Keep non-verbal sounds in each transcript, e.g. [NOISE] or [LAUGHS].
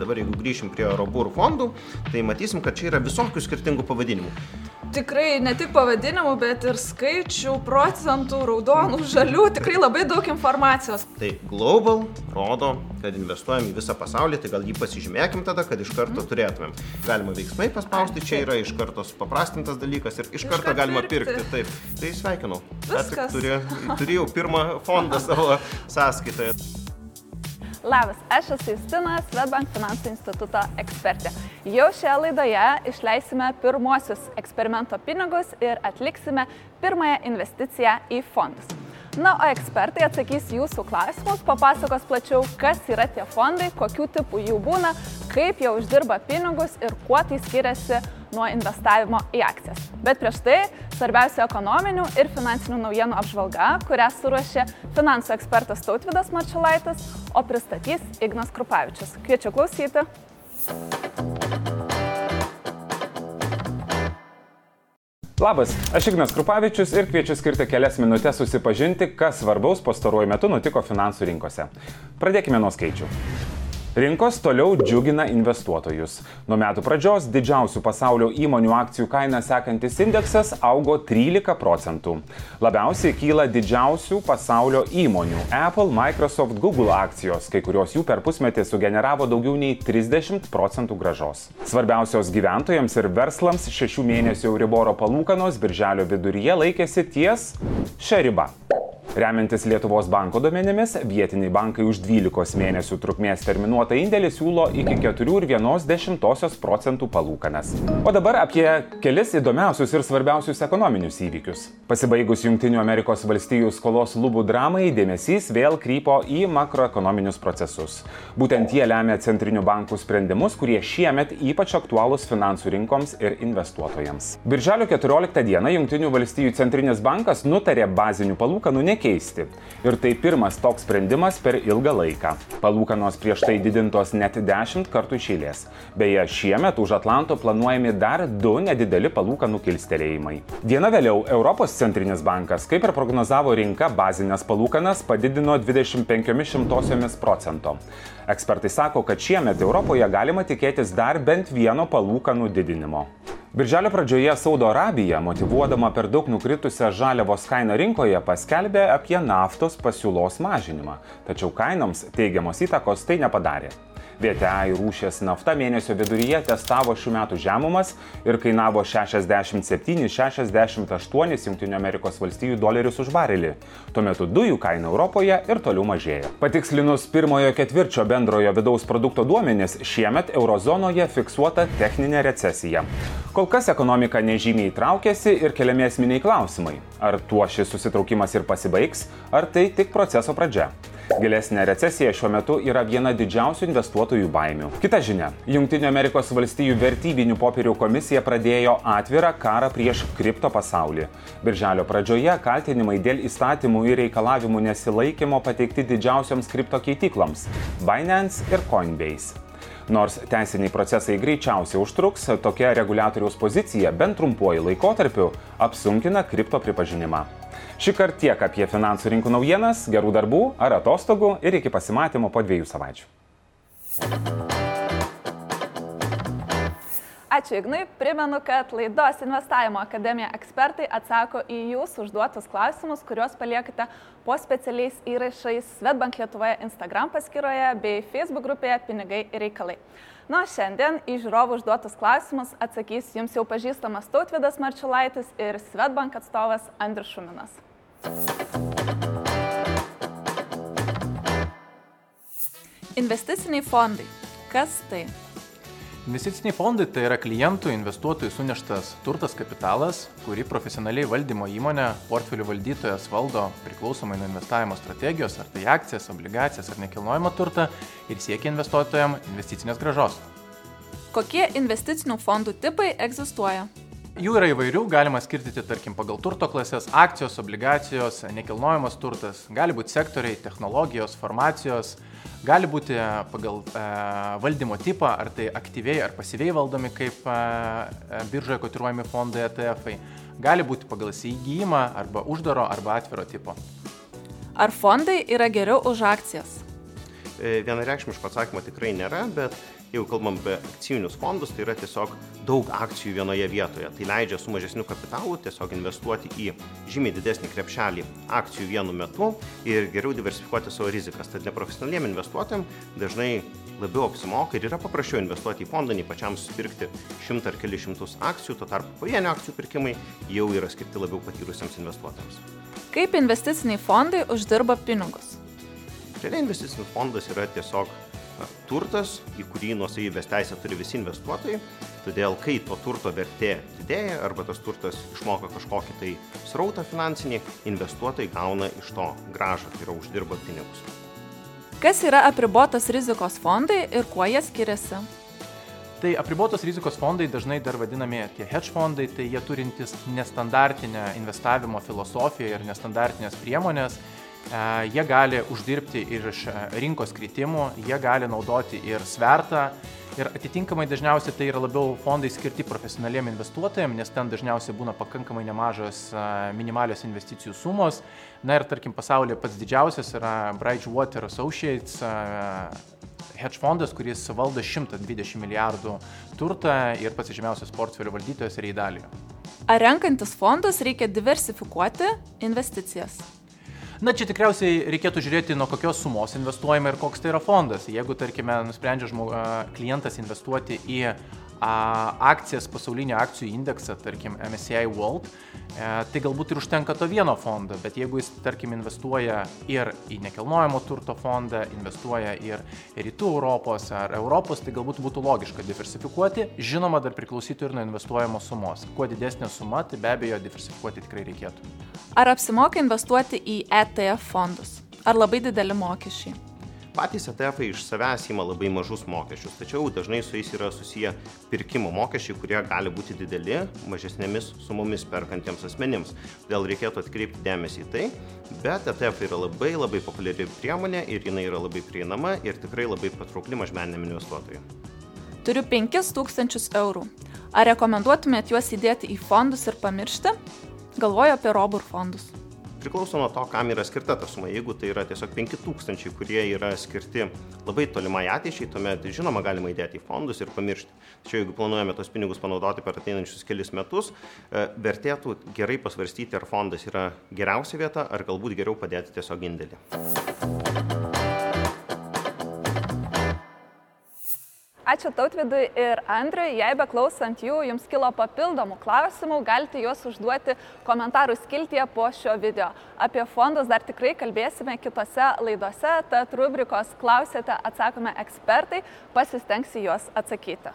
Dabar jeigu grįšim prie Robur fondų, tai matysim, kad čia yra visokių skirtingų pavadinimų. Tikrai ne tik pavadinimų, bet ir skaičių, procentų, raudonų, žalių, tikrai labai daug informacijos. Tai Global rodo, kad investuojam į visą pasaulį, tai gal jį pasižymėkim tada, kad iš karto turėtumėm. Galima veiksmai paspausti, čia yra iš karto paprastintas dalykas ir iš karto galima pirkti. Taip, tai sveikinu. Viskas. Turi, turėjau pirmą fondą [LAUGHS] savo sąskaitoje. Labas, aš esu Justina, Svetbank finansų instituto ekspertė. Jau šioje laidoje išleisime pirmosius eksperimento pinigus ir atliksime pirmąją investiciją į fondus. Na, o ekspertai atsakys jūsų klausimus, papasakos plačiau, kas yra tie fondai, kokių tipų jų būna, kaip jie uždirba pinigus ir kuo tai skiriasi nuo investavimo į akcijas. Bet prieš tai svarbiausia ekonominių ir finansinių naujienų apžvalga, kurią suruošė finansų ekspertas Tautvidas Marčiulaitis, o pristatys Ignas Krupavičius. Kviečiu klausyti. Labas, aš Ignas Krupavičius ir kviečiu skirti kelias minutės susipažinti, kas svarbaus pastaruoju metu nutiko finansų rinkose. Pradėkime nuo skaičių. Rinkos toliau džiugina investuotojus. Nuo metų pradžios didžiausių pasaulio įmonių akcijų kainą sekantis indeksas augo 13 procentų. Labiausiai kyla didžiausių pasaulio įmonių - Apple, Microsoft, Google akcijos, kai kurios jų per pusmetį sugeneravo daugiau nei 30 procentų gražos. Svarbiausios gyventojams ir verslams šešių mėnesių Euriboro palūkanos birželio viduryje laikėsi ties šią ribą. Remiantis Lietuvos banko duomenimis, vietiniai bankai už 12 mėnesių trukmės terminuotą indėlį siūlo iki 4,1 procentų palūkanas. O dabar apie kelis įdomiausius ir svarbiausius ekonominius įvykius. Pasibaigus Junktinių Amerikos valstijų skolos lubų dramai, dėmesys vėl krypo į makroekonominius procesus. Būtent jie lemia centrinių bankų sprendimus, kurie šiemet ypač aktualūs finansų rinkoms ir investuotojams. Birželio 14 dieną Junktinių valstijų centrinis bankas nutarė bazinių palūkanų nekeisti. Ir tai pirmas toks sprendimas per ilgą laiką. Palūkanos prieš tai didintos net 10 kartų iš eilės. Beje, šiemet už Atlanto planuojami dar du nedideli palūkanų kilstelėjimai. Diena vėliau Europos centrinis bankas, kaip ir prognozavo rinka, bazinės palūkanas padidino 25 procento. Ekspertai sako, kad šiemet Europoje galima tikėtis dar bent vieno palūkanų didinimo. Birželio pradžioje Saudo Arabija, motivuodama per daug nukritusią žaliavos kainą rinkoje, paskelbė apie naftos pasiūlos mažinimą, tačiau kainoms teigiamos įtakos tai nepadarė. VTI rūšės nafta mėnesio viduryje testavo šių metų žemumas ir kainavo 67-68 JAV dolerius už barelį. Tuo metu dujų kaina Europoje ir toliau mažėja. Patikslinus pirmojo ketvirčio bendrojo vidaus produkto duomenis, šiemet eurozonoje fiksuota techninė recesija. Kol kas ekonomika nežymiai traukėsi ir keliami esminiai klausimai. Ar tuo šis susitraukimas ir pasibaigs, ar tai tik proceso pradžia. Gilesnė recesija šiuo metu yra viena didžiausių investuotojų baimių. Kita žinia. Junktinio Amerikos valstijų vertybinių popierių komisija pradėjo atvirą karą prieš kripto pasaulį. Birželio pradžioje kaltinimai dėl įstatymų ir reikalavimų nesilaikymo pateikti didžiausioms kripto keitykloms - Binance ir Coinbase. Nors teisiniai procesai greičiausiai užtruks, tokia reguliatoriaus pozicija bent trumpuoju laikotarpiu apsunkina kripto pripažinimą. Šį kartą tiek apie finansų rinkų naujienas, gerų darbų ar atostogų ir iki pasimatymo po dviejų savaičių. Ačiū Ignai, primenu, kad laidos investavimo akademija ekspertai atsako į jūsų užduotus klausimus, kuriuos paliekate po specialiais įrašais Svetbank Lietuvoje Instagram paskyroje bei Facebook grupėje Pinigai ir reikalai. Na, o šiandien į žiūrovų užduotus klausimus atsakys jums jau pažįstamas Tautvidas Marčiulaitis ir Svetbank atstovas Andrius Šuminas. Investiciniai fondai. Kas tai? Investiciniai fondai tai yra klientų, investuotojų suneštas turtas kapitalas, kurį profesionaliai valdymo įmonė, portfelių valdytojas valdo priklausomai nuo investavimo strategijos, ar tai akcijas, obligacijas ar nekilnojamo turtą ir siekia investuotojams investicinės gražos. Kokie investicinių fondų tipai egzistuoja? Jų yra įvairių, galima skirstyti, tarkim, pagal turto klasės - akcijos, obligacijos, nekilnojamas turtas, gali būti sektoriai, technologijos, farmacijos, gali būti pagal e, valdymo tipą, ar tai aktyviai ar pasyviai valdomi kaip e, biržoje kotiruojami fondai ETF, -ai. gali būti pagal įsigijimą arba uždaro arba atviro tipo. Ar fondai yra geriau už akcijas? E, vienareikšmiško atsakymo tikrai nėra, bet jeigu kalbam apie akcinius fondus, tai yra tiesiog daug akcijų vienoje vietoje. Tai leidžia su mažesniu kapitalu tiesiog investuoti į žymiai didesnį krepšelį akcijų vienu metu ir geriau diversifikuoti savo rizikas. Tad neprofesionaliem investuotojams dažnai labiau apsimoka ir yra paprasčiau investuoti į fondą, nei pačiam susipirkti šimtą ar keli šimtus akcijų, tuo tarpu pavienio akcijų pirkimai jau yra skirti labiau patyrusiems investuotojams. Kaip investiciniai fondai uždirba pinigus? Realiai investicinis fondas yra tiesiog turtas, į kurį nuosavybės teisę turi visi investuotojai. Todėl, kai to turto vertė didėja arba tas turtas išmoka kažkokį tai srautą finansinį, investuotojai gauna iš to gražą, tai yra uždirba pinigus. Kas yra apribotas rizikos fondai ir kuo jie skiriasi? Tai apribotos rizikos fondai dažnai dar vadinami tie hedge fondai, tai jie turintys nestandartinę investavimo filosofiją ir nestandartinės priemonės jie gali uždirbti ir iš e, rinkos kritimų, jie gali naudoti ir svertą. Ir atitinkamai dažniausiai tai yra labiau fondai skirti profesionaliem investuotojams, nes ten dažniausiai būna pakankamai nemažos e, minimalios investicijų sumos. Na ir tarkim pasaulyje pats didžiausias yra Bridgewater Associates hedge fondas, kuris valdo 120 milijardų turtą ir pats žymiausias portfelio valdytojas yra įdalijo. Ar renkantis fondus reikia diversifikuoti investicijas? Na, čia tikriausiai reikėtų žiūrėti, nuo kokios sumos investuojame ir koks tai yra fondas. Jeigu, tarkime, nusprendžia žmog, klientas investuoti į akcijas pasaulinio akcijų indeksą, tarkim MSCI World, e, tai galbūt ir užtenka to vieno fondo, bet jeigu jis, tarkim, investuoja ir į nekilnojamo turto fondą, investuoja ir rytų Europos ar Europos, tai galbūt būtų logiška diversifikuoti. Žinoma, dar priklausytų ir nuo investuojamos sumos. Kuo didesnė suma, tai be abejo diversifikuoti tikrai reikėtų. Ar apsimoka investuoti į ETF fondus? Ar labai dideli mokesčiai? Patys ETF iš savęs įma labai mažus mokesčius, tačiau dažnai su jais yra susiję pirkimo mokesčiai, kurie gali būti dideli mažesnėmis sumomis perkantiems asmenims. Todėl reikėtų atkreipti dėmesį į tai, bet ETF yra labai labai populiari priemonė ir jinai yra labai prieinama ir tikrai labai patraukli mažmeniniam investuotojui. Turiu 5000 eurų. Ar rekomenduotumėt juos įdėti į fondus ir pamiršti? Galvoju apie robur fondus priklauso nuo to, kam yra skirta ta suma. Jeigu tai yra tiesiog 5000, kurie yra skirti labai tolimai ateičiai, tuomet žinoma galima įdėti į fondus ir pamiršti. Tačiau jeigu planuojame tos pinigus panaudoti per ateinančius kelius metus, e, vertėtų gerai pasvarstyti, ar fondas yra geriausia vieta, ar galbūt geriau padėti tiesiog indėlį. Ačiū Tautvidui ir Andriui. Jei beklausant jų jums kilo papildomų klausimų, galite juos užduoti komentarų skiltyje po šio video. Apie fondus dar tikrai kalbėsime kitose laidose, tad rubrikos Klausėte, atsakome ekspertai, pasistengsi juos atsakyti.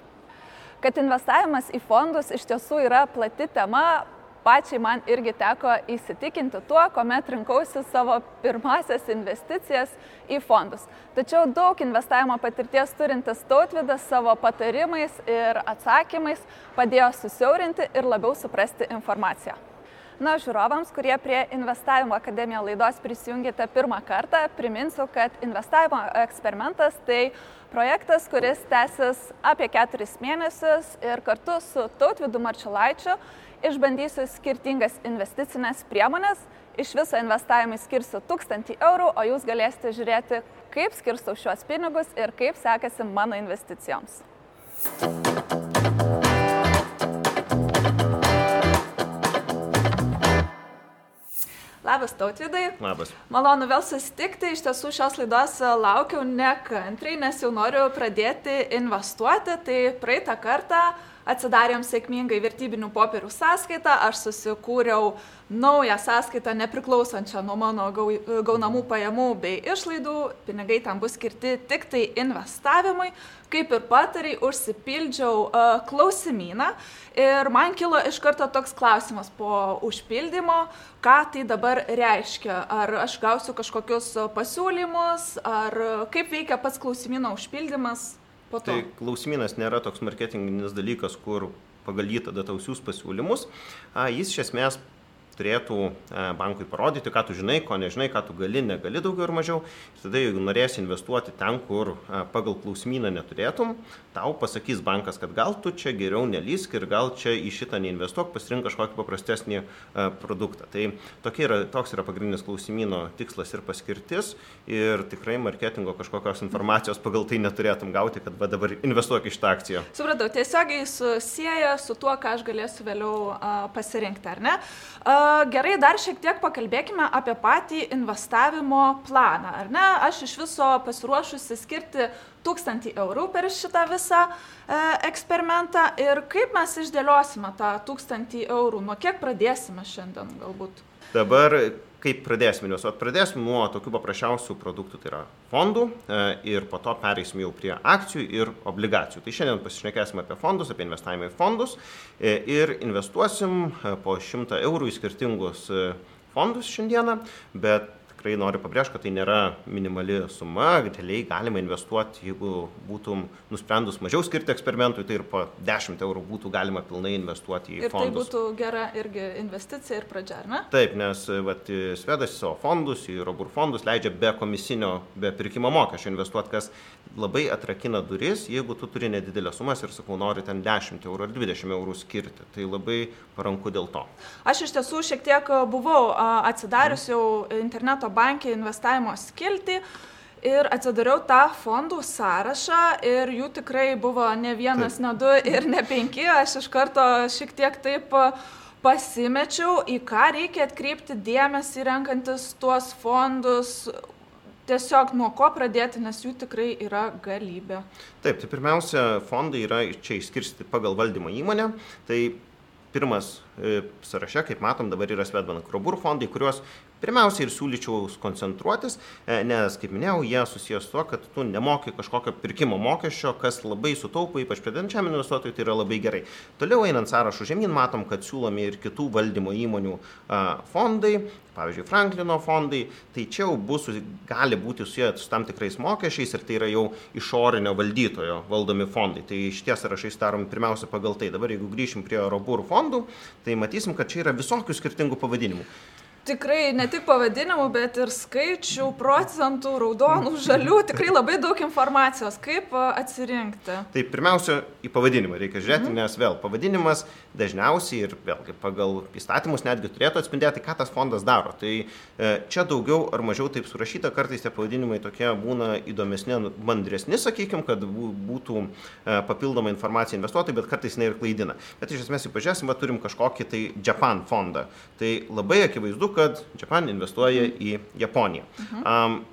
Kad investavimas į fondus iš tiesų yra plati tema, pačiai man irgi teko įsitikinti tuo, kuomet rinkausi savo pirmasias investicijas į fondus. Tačiau daug investavimo patirties turintis tautvidas savo patarimais ir atsakymais padėjo susiaurinti ir labiau suprasti informaciją. Na, žiūrovams, kurie prie Investavimo akademiją laidos prisijungėte pirmą kartą, priminsiu, kad investavimo eksperimentas tai projektas, kuris tęsis apie keturis mėnesius ir kartu su Tautvidu Marčiulaičiu išbandysiu skirtingas investicinės priemonės. Iš viso investavimui skirsiu 1000 eurų, o jūs galėsite žiūrėti, kaip skirstau šiuos pinigus ir kaip sekasi mano investicijoms. Labas tautvidai. Labas. Malonu vėl susitikti. Iš tiesų šios laidos laukiau nekantriai, nes jau noriu pradėti investuoti. Tai praeitą kartą atsidarėm sėkmingai vertybinių popierių sąskaitą, aš susikūriau naują sąskaitą nepriklausančią nuo mano gaunamų pajamų bei išlaidų, pinigai tam bus skirti tik tai investavimui, kaip ir patariai, užsipildžiau uh, klausimyną. Ir man kilo iš karto toks klausimas po užpildymo, ką tai dabar reiškia, ar aš gausiu kažkokius pasiūlymus, ar kaip veikia pats klausimyno užpildymas po to. Tai klausimynas nėra toks marketinginis dalykas, kur pagal jį tada tau siūs pasiūlymus. A, jis iš esmės turėtų e, bankui parodyti, ką tu žinai, ko nežinai, ką tu gali, negali daugiau ir mažiau. Tada, jeigu norėsi investuoti ten, kur e, pagal klausimyną neturėtum, tau pasakys bankas, kad gal tu čia geriau nelysk ir gal čia į šitą neinvestuok, pasirink kažkokį paprastesnį e, produktą. Tai yra, toks yra pagrindinis klausimyno tikslas ir paskirtis ir tikrai marketingo kažkokios informacijos pagal tai neturėtum gauti, kad va, dabar investuok į šitą akciją. Supratau, tiesiogiai susijęs su tuo, ką aš galėsiu vėliau pasirinkti, ar ne? Uh, gerai, dar šiek tiek pakalbėkime apie patį investavimo planą. Ar ne? Aš iš viso pasiruošusi skirti 1000 eurų per šitą visą e, eksperimentą ir kaip mes išdėliosime tą 1000 eurų, nuo kiek pradėsime šiandien galbūt. Dabar kaip pradėsim investuoti? Pradėsim nuo tokių paprasčiausių produktų, tai yra fondų e, ir po to pereisim jau prie akcijų ir obligacijų. Tai šiandien pasišnekėsim apie fondus, apie investavimą į fondus e, ir investuosim e, po 100 eurų į skirtingus fondus šiandieną, bet tikrai noriu pabrėžti, kad tai nėra minimali suma, realiai galima investuoti, jeigu būtum nusprendus mažiau skirti eksperimentui, tai ir po 10 eurų būtų galima pilnai investuoti į ir tai fondus. Ir tai būtų gera irgi investicija ir pradžia, ar ne? Taip, nes vat, Svedas į savo fondus, į Robur fondus leidžia be komisinio, be pirkimo mokesčio investuoti, kas labai atrakina duris, jeigu tu turi nedidelės sumas ir, sakau, nori ten 10 eurų ar 20 eurų skirti. Tai labai paranku dėl to. Aš iš tiesų šiek tiek buvau atsidarius jau interneto banke investavimo skiltį ir atsidariau tą fondų sąrašą ir jų tikrai buvo ne vienas, taip. ne du ir ne penki. Aš iš karto šiek tiek taip pasimečiau, į ką reikia atkreipti dėmesį renkantis tuos fondus, tiesiog nuo ko pradėti, nes jų tikrai yra galybė. Taip, tai pirmiausia, fondai yra čia išskirstyti pagal valdymo įmonę. Tai pirmas e, sąraše, kaip matom, dabar yra Svetbank Robur fondai, kuriuos Pirmiausia ir siūlyčiau koncentruotis, e, nes, kaip minėjau, jie susijęs su to, kad tu nemoki kažkokio pirkimo mokesčio, kas labai sutaupo, ypač pradedančiam investuotojui, tai yra labai gerai. Toliau einant sąrašu žemyn, matom, kad siūlomi ir kitų valdymo įmonių fondai, pavyzdžiui, Franklino fondai, tai čia jau bus, gali būti susiję su tam tikrais mokesčiais ir tai yra jau išorinio valdytojo valdomi fondai. Tai šitie sąrašai daromi pirmiausia pagal tai. Dabar jeigu grįšim prie Robur fondų, tai matysim, kad čia yra visokių skirtingų pavadinimų tikrai ne tik pavadinimų, bet ir skaičių, procentų, raudonų, žalių, tikrai labai daug informacijos. Kaip atsirinkti? Tai pirmiausia, į pavadinimą reikia žiūrėti, mhm. nes vėl pavadinimas dažniausiai ir vėlgi pagal įstatymus netgi turėtų atspindėti, ką tas fondas daro. Tai e, čia daugiau ar mažiau taip surašyta, kartais tie pavadinimai tokie būna įdomesni, mandresni, sakykime, kad būtų e, papildoma informacija investuotojai, bet kartais ne ir klaidina. Bet iš esmės, jei pažiūrėsim, va, turim kažkokį tai Japan fondą. Tai labai akivaizdu, kad Japan investuoja į Japoniją. Um,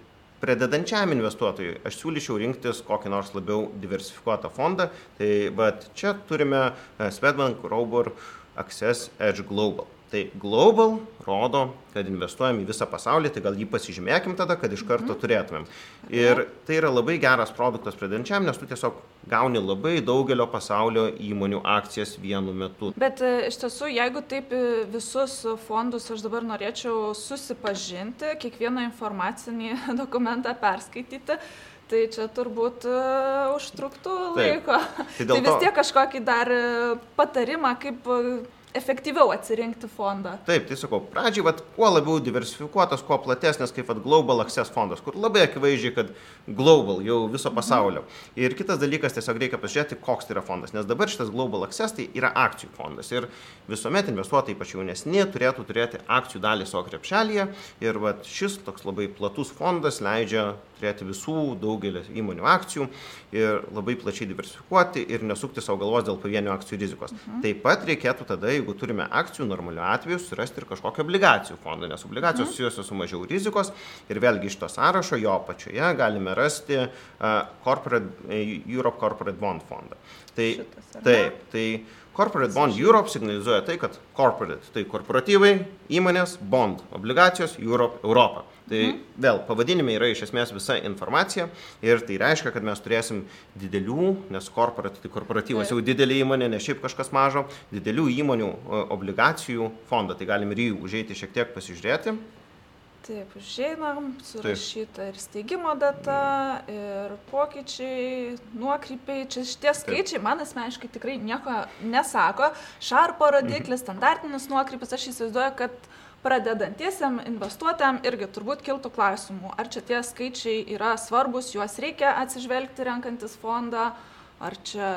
Prededančiam investuotojui aš siūlyčiau rinktis kokį nors labiau diversifikuotą fondą. Tai bet čia turime e, Swedbank, Robur, Access, Edge Global. Tai Global rodo, kad investuojam į visą pasaulį, tai gal jį pasižymėkim tada, kad iš karto mhm. turėtumėm. Ir tai yra labai geras produktas predenčiam, nes tu tiesiog gauni labai daugelio pasaulio įmonių akcijas vienu metu. Bet e, iš tiesų, jeigu taip e, visus fondus aš dabar norėčiau susipažinti, kiekvieną informacinį [LAUGHS] dokumentą perskaityti, tai čia turbūt uh, užtruktų laiko. Taip. Tai, tai vis tiek kažkokį dar patarimą, kaip efektyviau atsirinkti fondą. Taip, tai sakau, pradžiai, vat, kuo labiau diversifikuotas, kuo platesnis, kaip vat, Global Access fondas, kur labai akivaizdžiai, kad Global jau viso mhm. pasaulio. Mhm. Ir kitas dalykas, tiesiog reikia pasižiūrėti, koks tai yra fondas, nes dabar šitas Global Access tai yra akcijų fondas. Ir visuomet investuotojai, ypač jaunesni, turėtų turėti akcijų dalį savo krepšelėje. Ir vat, šis toks labai platus fondas leidžia turėti visų daugelį įmonių akcijų ir labai plačiai diversifikuoti ir nesukti savo galvos dėl pavienių akcijų rizikos. Mhm. Taip pat reikėtų tada, jeigu turime akcijų, normaliu atveju surasti ir kažkokią obligacijų fondą, nes obligacijos mhm. susijusios su mažiau rizikos ir vėlgi iš to sąrašo jo apačioje galime rasti corporate, Europe Corporate Bond fondą. Tai, Šitas, taip, tai Corporate Bond Europe signalizuoja tai, kad corporate, tai korporatyvai, įmonės, bond, obligacijos, Europe, Europa. Tai mhm. vėl pavadinime yra iš esmės visa informacija ir tai reiškia, kad mes turėsim didelių, nes tai korporatyvas jau didelė įmonė, ne šiaip kažkas mažo, didelių įmonių obligacijų fondą. Tai galim ir jį užėjti šiek tiek pasižiūrėti. Taip, užeinam, surašyta ir steigimo data, ir pokyčiai, nuokrypiai. Čia šitie skaičiai man asmeniškai tikrai nieko nesako. Šarpo rodiklis, standartinis nuokrypis, aš įsivaizduoju, kad pradedantiesiam investuotojam irgi turbūt kiltų klausimų, ar čia tie skaičiai yra svarbus, juos reikia atsižvelgti renkantis fondą, ar čia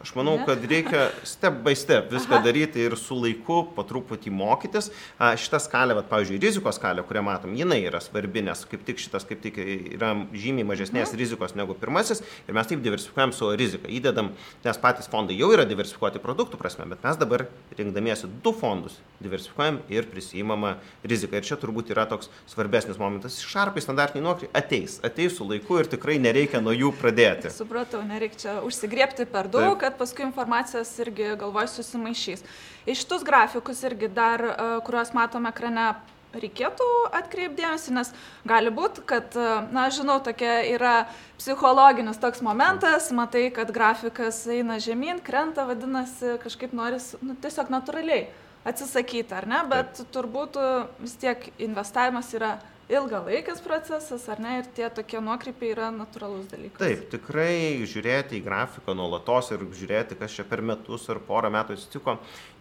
Aš manau, kad reikia step by step viską Aha. daryti ir su laiku po truputį mokytis. A, šita skalė, vat, pavyzdžiui, rizikos skalė, kurią matom, jinai yra svarbi, nes kaip tik šitas kaip tik yra žymiai mažesnės mhm. rizikos negu pirmasis ir mes taip diversifikuojam savo riziką. Įdedam, nes patys fondai jau yra diversifikuoti produktų prasme, bet mes dabar rinkdamiesi du fondus diversifikuojam ir prisijimama rizika. Ir čia turbūt yra toks svarbesnis momentas. Šarpai standartiniai nuokrypiai ateis, ateis su laiku ir tikrai nereikia nuo jų pradėti. Supratau, nereikia čia užsigriepti per daug. Taip kad paskui informacijos irgi galvoj susimaišys. Į šitus grafikus irgi dar, e, kuriuos matome ekrane, reikėtų atkreipdėmėsi, nes gali būti, kad, e, na, žinau, tokia yra psichologinis toks momentas, matai, kad grafikas eina žemyn, krenta, vadinasi, kažkaip noris, nu, tiesiog natūraliai atsisakyti, ar ne, bet turbūt e, vis tiek investavimas yra ilgalaikis procesas, ar ne, ir tie tokie nuokrypiai yra natūralus dalykas. Taip, tikrai žiūrėti į grafiką nuolatos ir žiūrėti, kas čia per metus ar porą metų atsitiko,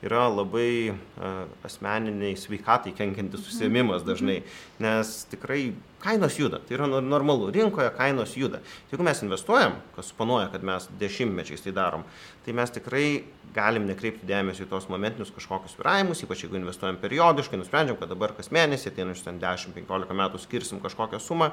yra labai uh, asmeniniai sveikatai kenkiantis susėmimas mhm. dažnai, nes tikrai kainos juda, tai yra normalu, rinkoje kainos juda. Jeigu mes investuojam, kas suponuoja, kad mes dešimtmečiais tai darom, tai mes tikrai galim nekreipti dėmesio į tos momentinius kažkokius sviravimus, ypač jeigu investuojam periodiškai, nusprendžiam, kad dabar kas mėnesį, tai ten 10-15 metų skirsim kažkokią sumą,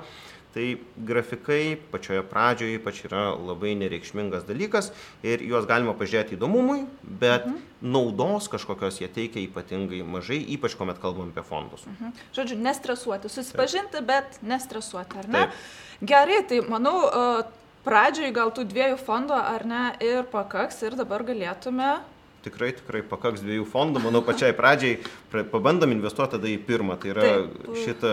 tai grafikai pačioje pradžioje ypač yra labai nereikšmingas dalykas ir juos galima pažiūrėti įdomumui, bet mhm. naudos kažkokios jie teikia ypatingai mažai, ypač kuomet kalbam apie fondus. Mhm. Žodžiu, nestresuoti, susipažinti, Taip. bet nestresuoti, ar ne? Taip. Gerai, tai manau, pradžioj gal tų dviejų fondų ar ne ir pakaks ir dabar galėtume tikrai, tikrai pakaks dviejų fondų, manau, pačiai pradžiai pabandom investuoti tada į pirmą, tai yra Taip. šitą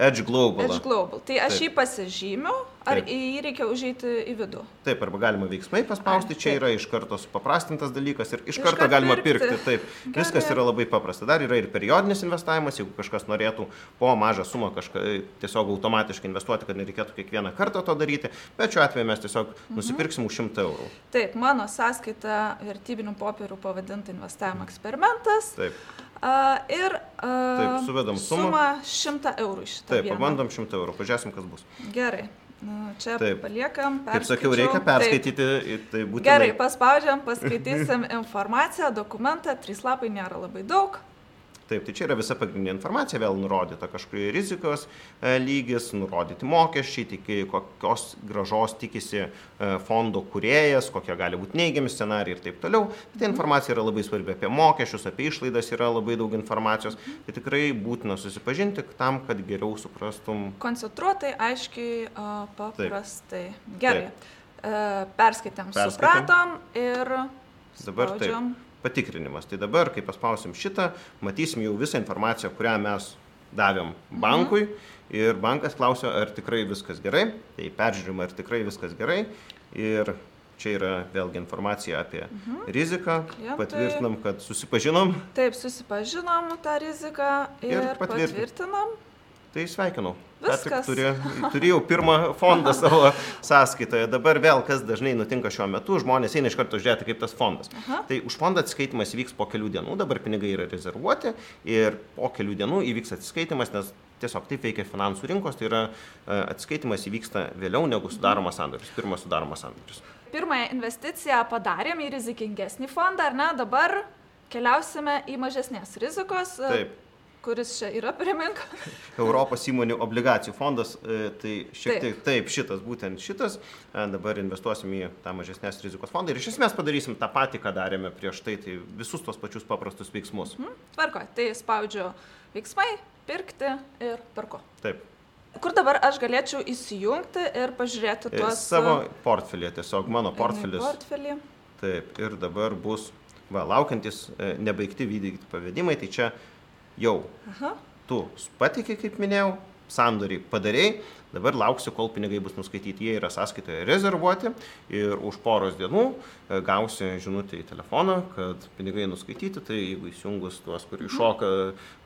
Edge Global. Edge Global. Tai aš Taip. jį pasižymiu, ar Taip. į jį reikia užeiti į vidų? Taip, arba galima veiksmai paspausti, Ai, čia yra iš karto supaprastintas dalykas ir iš, iš karto galima pirkti. pirkti. Taip, Gali. viskas yra labai paprasta. Dar yra ir periodinis investavimas, jeigu kažkas norėtų po mažą sumą kažką tiesiog automatiškai investuoti, kad nereikėtų kiekvieną kartą to daryti, bet šiuo atveju mes tiesiog mhm. nusipirksim už 100 eurų. Taip, mano sąskaita vertybinių popierių pavadinta investavimo eksperimentas. Taip. Uh, ir uh, Taip, suvedam sumą. Sumą 100 eurų iš šito. Taip, vieną. pabandom 100 eurų, pažiūrėsim, kas bus. Gerai. Nu, čia Taip. paliekam. Kaip sakiau, reikia perskaityti. Tai būtinai... Gerai, paspaudžiam, paskaitysim [LAUGHS] informaciją, dokumentą, trys lapai nėra labai daug. Taip, tai čia yra visa pagrindinė informacija, vėl nurodyta kažkokie rizikos e, lygis, nurodyti mokesčiai, tiki, kokios gražos tikisi e, fondo kuriejas, kokie gali būti neigiami scenarijai ir taip toliau. Tai informacija yra labai svarbi apie mokesčius, apie išlaidas yra labai daug informacijos. Tai tikrai būtina susipažinti tam, kad geriau suprastum. Koncentruotai, aiškiai, paprastai. Taip. Gerai. Taip. E, perskaitėm, Perskaitėm, supratom ir Dabar taip patikrinimas. Tai dabar, kai paspausim šitą, matysim jau visą informaciją, kurią mes davėm bankui ir bankas klausia, ar tikrai viskas gerai. Tai peržiūrim, ar tikrai viskas gerai. Ir čia yra vėlgi informacija apie mhm. riziką. Klientai. Patvirtinam, kad susipažinom. Taip, susipažinom tą riziką ir, ir patvirtinam. Tai sveikinu. Viskas. Turi, turėjau pirmą fondą savo [LAUGHS] sąskaitoje. Dabar vėl, kas dažnai nutinka šiuo metu, žmonės eina iš karto žiūrėti, kaip tas fondas. Aha. Tai už fondą atsiskaitimas vyks po kelių dienų, dabar pinigai yra rezervuoti ir po kelių dienų įvyks atsiskaitimas, nes tiesiog taip veikia finansų rinkos, tai yra e, atsiskaitimas įvyksta vėliau negu sudaromas sandoris, pirmas sudaromas sandoris. Pirmąją investiciją padarėm į rizikingesnį fondą, ar ne? Dabar keliausime į mažesnės rizikos. Taip kuris čia yra, primink. [LAUGHS] Europos įmonių obligacijų fondas, e, tai šiek taip. tiek taip, šitas, būtent šitas, e, dabar investuosim į tą mažesnės rizikos fondą ir iš esmės padarysim tą patį, ką darėme prieš tai, tai visus tos pačius paprastus veiksmus. Mhm. Tvarko, tai spaudžiu veiksmai, pirkti ir perku. Taip. Kur dabar aš galėčiau įsijungti ir pažiūrėti e, tuos... Savo portfelį, tiesiog mano portfelis. Portfelį. Taip, ir dabar bus, va, laukiantis nebaigti vykdyti pavedimai, tai čia jau Aha. tu patikė, kaip minėjau, sandorį padarėjai, Dabar lauksiu, kol pinigai bus nuskaityti. Jie yra sąskaitoje rezervuoti ir už poros dienų e, gausi žinutę į telefoną, kad pinigai nuskaityti. Tai jeigu įsijungus tuos, kur iššoka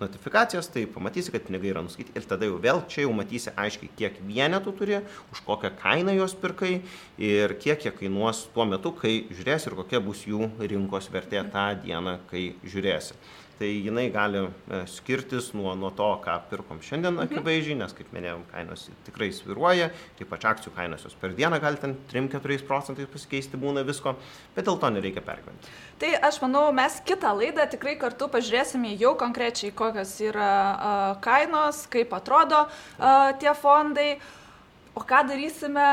notifikacijas, tai pamatysi, kad pinigai yra nuskaityti. Ir tada jau vėl čia jau matysi aiškiai, kiek vienetų turi, už kokią kainą juos pirkai ir kiek jie kainuos tuo metu, kai žiūrėsi ir kokia bus jų rinkos vertė tą dieną, kai žiūrėsi tai jinai gali e, skirtis nuo, nuo to, ką pirkom šiandien mhm. akivaizdžiai, nes, kaip minėjom, kainos tikrai sviruoja, ypač akcijų kainos jos per dieną gali ten 3-4 procentais pasikeisti būna visko, bet dėl to nereikia pergyventi. Tai aš manau, mes kitą laidą tikrai kartu pažiūrėsime jau konkrečiai, kokios yra kainos, kaip atrodo tie fondai, o ką darysime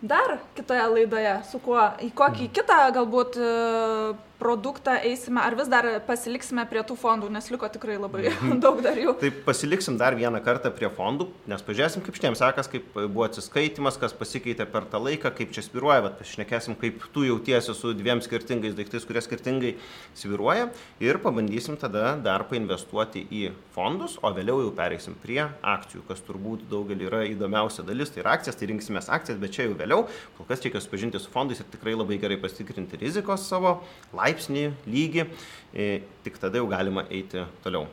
dar kitoje laidoje, su kuo, į kokį mhm. kitą galbūt uh, produktą eisime, ar vis dar pasiliksime prie tų fondų, nes liko tikrai labai mhm. [LAUGHS] daug dar jų. Tai pasiliksim dar vieną kartą prie fondų, nes pažiūrėsim, kaip šitiems sekas, kaip buvo atsiskaitimas, kas pasikeitė per tą laiką, kaip čia sviruoja, bet pašnekėsim, kaip tu jautiesi su dviem skirtingais daiktais, kurie skirtingai sviruoja ir pabandysim tada dar painvestuoti į fondus, o vėliau jau pereisim prie akcijų, kas turbūt daugelį yra įdomiausia dalis, tai yra akcijas, tai rinksimės akcijas, bet čia jau vėliau, kol kas reikia supažinti su fondais ir tikrai labai gerai pasitikrinti rizikos savo, laimę laipsnį, lygį, e, tik tada jau galima eiti toliau.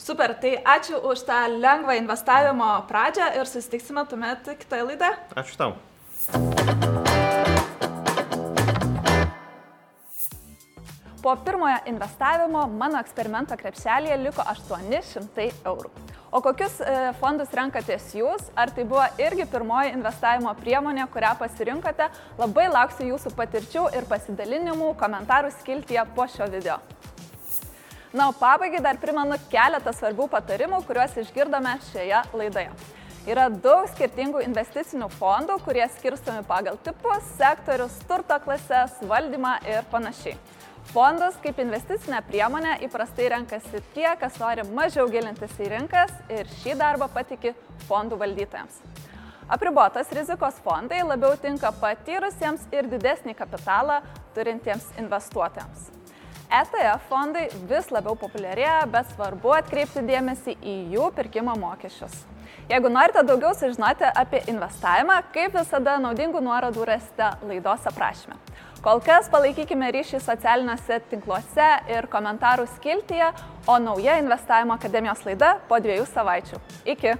Super, tai ačiū už tą lengvą investavimo pradžią ir susitiksime tuomet kitoje laidoje. Ačiū tau. Po pirmojo investavimo mano eksperimento krepšelėje liko 800 eurų. O kokius e, fondus renkatės jūs? Ar tai buvo irgi pirmoji investavimo priemonė, kurią pasirinkote? Labai lauksiu jūsų patirčių ir pasidalinimų komentarų skiltyje po šio video. Na, o pabaigai dar primenu keletą svarbių patarimų, kuriuos išgirdome šioje laidoje. Yra daug skirtingų investicinių fondų, kurie skirstomi pagal tipus, sektorius, turto klases, valdymą ir panašiai. Fondas kaip investicinė priemonė įprastai renkasi tie, kas nori mažiau gilintis į rinkas ir šį darbą patiki fondų valdytojams. Apribotos rizikos fondai labiau tinka patyrusiems ir didesnį kapitalą turintiems investuotojams. ETF fondai vis labiau populiarėja, bet svarbu atkreipti dėmesį į jų pirkimo mokesčius. Jeigu norite daugiau sužinoti apie investavimą, kaip visada naudingų nuorodų rasite laidos aprašyme. Kol kas palaikykime ryšį socialiniuose tinkluose ir komentarų skiltyje, o nauja investavimo akademijos laida po dviejų savaičių. Iki!